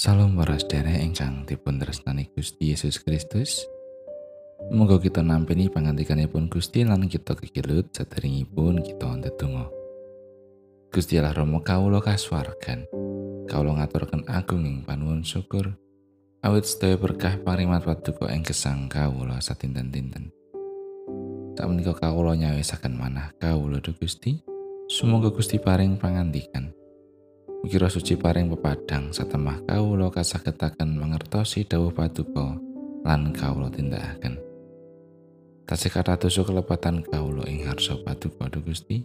Salam para sedherek ingkang dipun tresnani Gusti Yesus Kristus. Monggo kita nampeni pangandikanipun Gusti lan kita kekilut sadaringipun kita ndedonga. Gusti Allah Rama kawula kasuwargan. Kawula ngaturaken agung ing panuwun syukur awit sedaya berkah parimat paduka ing gesang kawula satinten-tinten. Sakmenika kawula nyawisaken manah kawula Gusti. Sumangga Gusti paring pangandikan. Kira suci paring pepadang satemah kawula kasagetaken mangertosi dawuh paduka lan kawula tindakaken. Tasih kata dosa kelepatan kawula ing harsa paduka Gusti.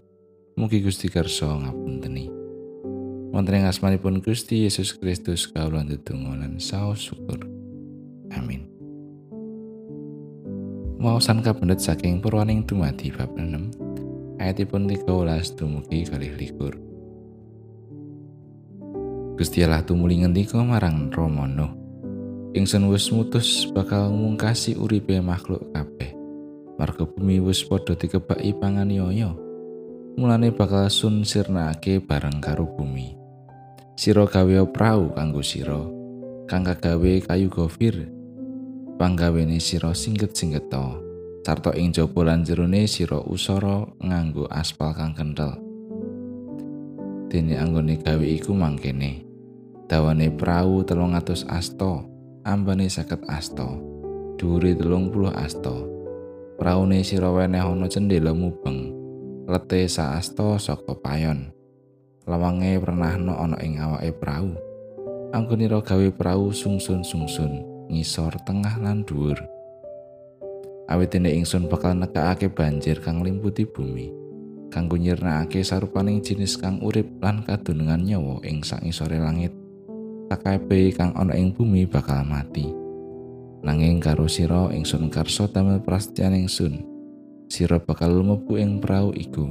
Mugi Gusti kersa ngapunteni. Wonten ing asmanipun Gusti Yesus Kristus kawula ndedonga lan saos syukur. Amin. Maosan kapendet saking purwaning dumadi bab 6 ayatipun 13 dumugi kalih likur. Gusti Allah tumuli ngendika marang Rama Nuh. Ingsun wis mutus bakal mungkasi uripe makhluk kabeh. Marga bumi wis padha dikebaki panganiaya. Mulane bakal sun sirnake bareng karo bumi. Sira gawe prau kanggo sira, kang gawe kayu gofir. Panggawene sira singget-singgeto. Sarta ing jaba lan jerone sira usara nganggo aspal kang kenthel. Dene anggone gawe iku mangkene. dawane prau telung atus asto ambane seket asto dhuwure telung puluh asto praune sira weneh ana cendela mubeng lete sa asto saka payon. Lawange pernahno ana ing awake prau. Anggonira gawe prau sungsun sungsun ngisor tengah lan dhuwur. Awit dene ingsun bakal nekake banjir kang limputi bumi kanggo nyirnakake sarupaning jinis kang urip lan kadunungan nyawa ing sak isore langit sakabeh kang ana ing bumi bakal mati. Nanging karo sira ingsun karsa damel prasetyan ingsun. Sira bakal lumebu ing prau iku.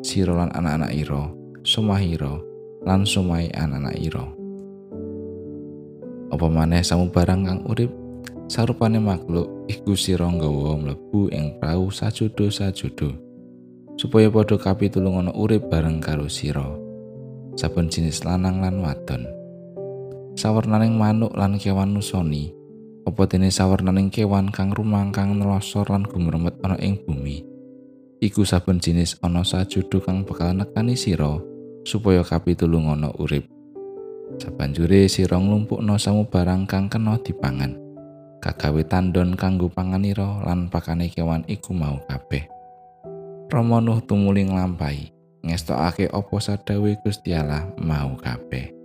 Sira lan anak-anak ira, somahira lan somai anak-anak ira. Apa maneh samu barang kang urip sarupane makhluk iku sira nggawa mlebu ing prau sajudo-sajudo. Supaya padha kapitulung ana urip bareng karo sira. Saben jenis lanang lan wadon. sawernaning manuk lan kewan nusoni. Apa dene sawernaning kewan kang rumang kang nelosor lan gumremet ana ing bumi? Iku saben jenis ana sajudu kang bakal nekani sira supaya kapitulung ana urip. Sabanjure sira nglumpukno samu barang kang kena dipangan. Kagawe tandon kanggo panganira lan pakane kewan iku mau kabeh Rama Nuh tumuli nglampahi ngestokake apa sadawe Gusti Allah mau kabeh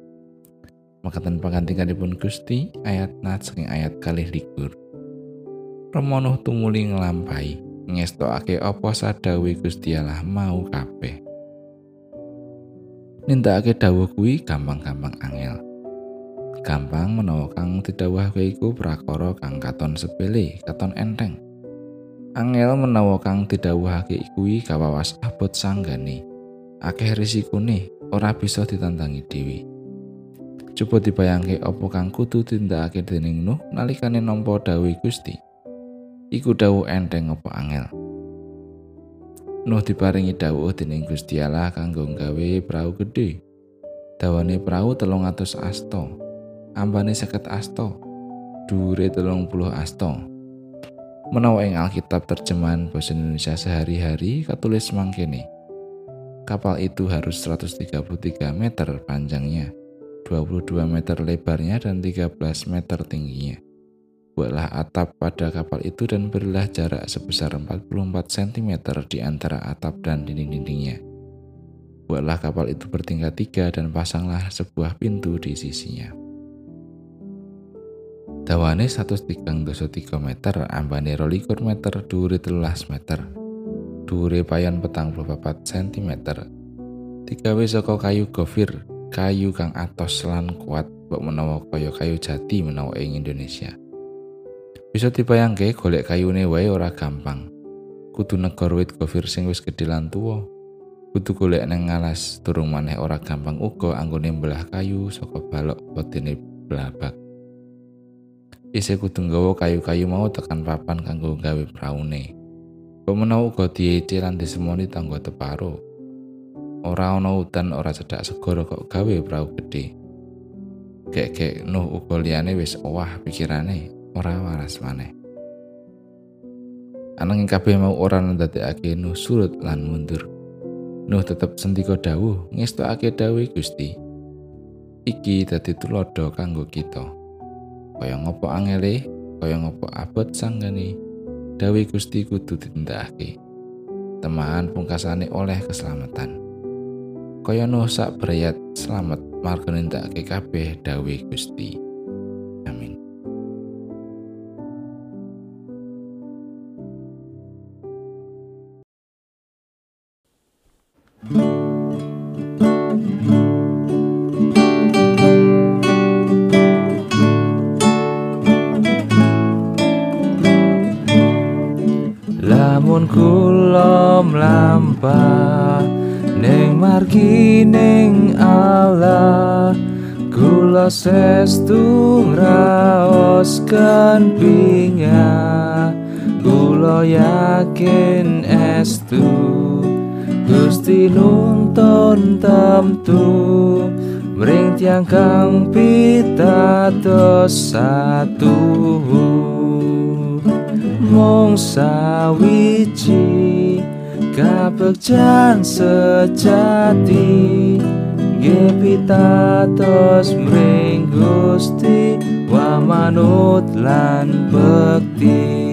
Makatan pangantikanipun Gusti ayat nat saking ayat kalih likur. Remonuh tumuli nglampahi ngestokake apa sadawe Gusti Allah mau kabeh. Nindakake dawuh kuwi gampang-gampang angel. Gampang menawa kang didhawuhake iku prakara kang katon sepele, katon enteng. Angel menawa kang didhawuhake kuwi kawawas abot sanggane. Akeh risikone ora bisa ditantangi dewi. Coba dibayangke opo kang kudu tindakake dening Nuh nalikane nampa dawuh Gusti. Iku dawuh enteng apa angel. Nuh diparingi dawuh dening Gusti Allah kanggo gawe prau gedhe. Dawane prau telung atus asto, ambane seket dhuwure telung puluh asto. Menawa ing Alkitab terjemahan bahasa Indonesia sehari-hari katulis mangkene. Kapal itu harus 133 meter panjangnya 22 meter lebarnya dan 13 meter tingginya. Buatlah atap pada kapal itu dan berilah jarak sebesar 44 cm di antara atap dan dinding-dindingnya. Buatlah kapal itu bertingkat tiga dan pasanglah sebuah pintu di sisinya. Dawane 103 meter, ambane 22 meter, duri telulas meter. Duri payan petang 44 cm. Tiga saka kayu gofir kayu kang atos lan kuat mbok menawa kaya kayu jati menawa ing Indonesia. Bisa dibayangke golek kayune wae ora gampang. Kudu negor wit gofir sing wis gedhe lan tuwa. Kudu golek nang ngalas durung maneh ora gampang uga anggone belah kayu saka balok bodene blabak. Ise kudu nggawa kayu-kayu mau tekan papan kanggo gawe praune. Kok menawa uga diece lan disemoni tangga teparo. ora ana udan ora cedhak segara kok gawe prau gedhe gek-gek Nuh uga liyane wis owah pikirane ora waras maneh. Ananging kabeh mau ora ndadekake Nuh surut lan mundur. Nuh tetep sendika dawuh ngestokake dawuh Gusti. Iki dadi tulodo kanggo kita. Kaya ngopo angele, kaya ngopo abot sanggane, dawuh Gusti kudu ditindakake. Temahan pungkasane oleh keselamatan. Kaya Nuh sak berayat selamat marga nindakake kabeh dawuh Gusti. Lamun kula mlampah ning margi ning Allah. Kula sestu ngraosken pingah kula yakin estu. Gusti nuntun tamtu mring tiang kang pitados satu mung sawiji kabegjan sejati. Nggih pitados mring Gusti wa manut lan bekti